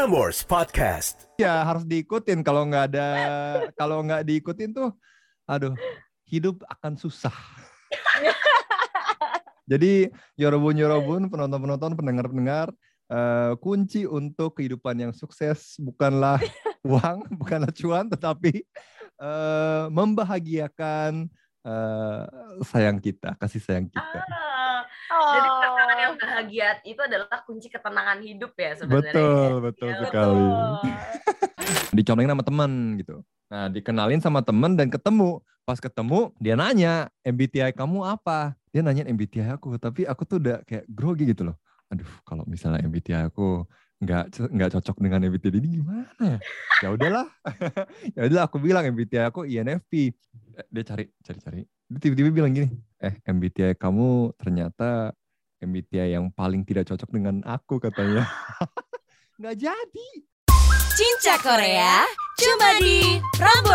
Prambors Podcast. ya harus diikutin. Kalau nggak ada kalau nggak diikutin tuh aduh hidup akan susah. Jadi yorobun yorobun penonton penonton pendengar pendengar eh, kunci untuk kehidupan yang sukses bukanlah uang bukanlah cuan tetapi eh, membahagiakan eh, sayang kita kasih sayang kita. Ah, jadi Oh. pasangan yang bahagia itu adalah kunci ketenangan hidup ya sebenarnya. betul betul Ya, sekali Betul. dicontohin sama temen gitu. Nah, dikenalin sama temen dan ketemu. Pas ketemu, dia nanya, MBTI kamu apa? Dia nanya MBTI aku, tapi aku tuh udah kayak grogi gitu loh. Aduh, kalau misalnya MBTI aku nggak nggak cocok dengan MBTI ini gimana ya? Ya udahlah. ya udahlah aku bilang MBTI aku INFP. Eh, Dia cari cari cari. Dia tiba-tiba bilang gini, "Eh, MBTI kamu ternyata MBTI yang paling tidak cocok dengan aku katanya." Nggak jadi. Cinca Korea cuma di Apps.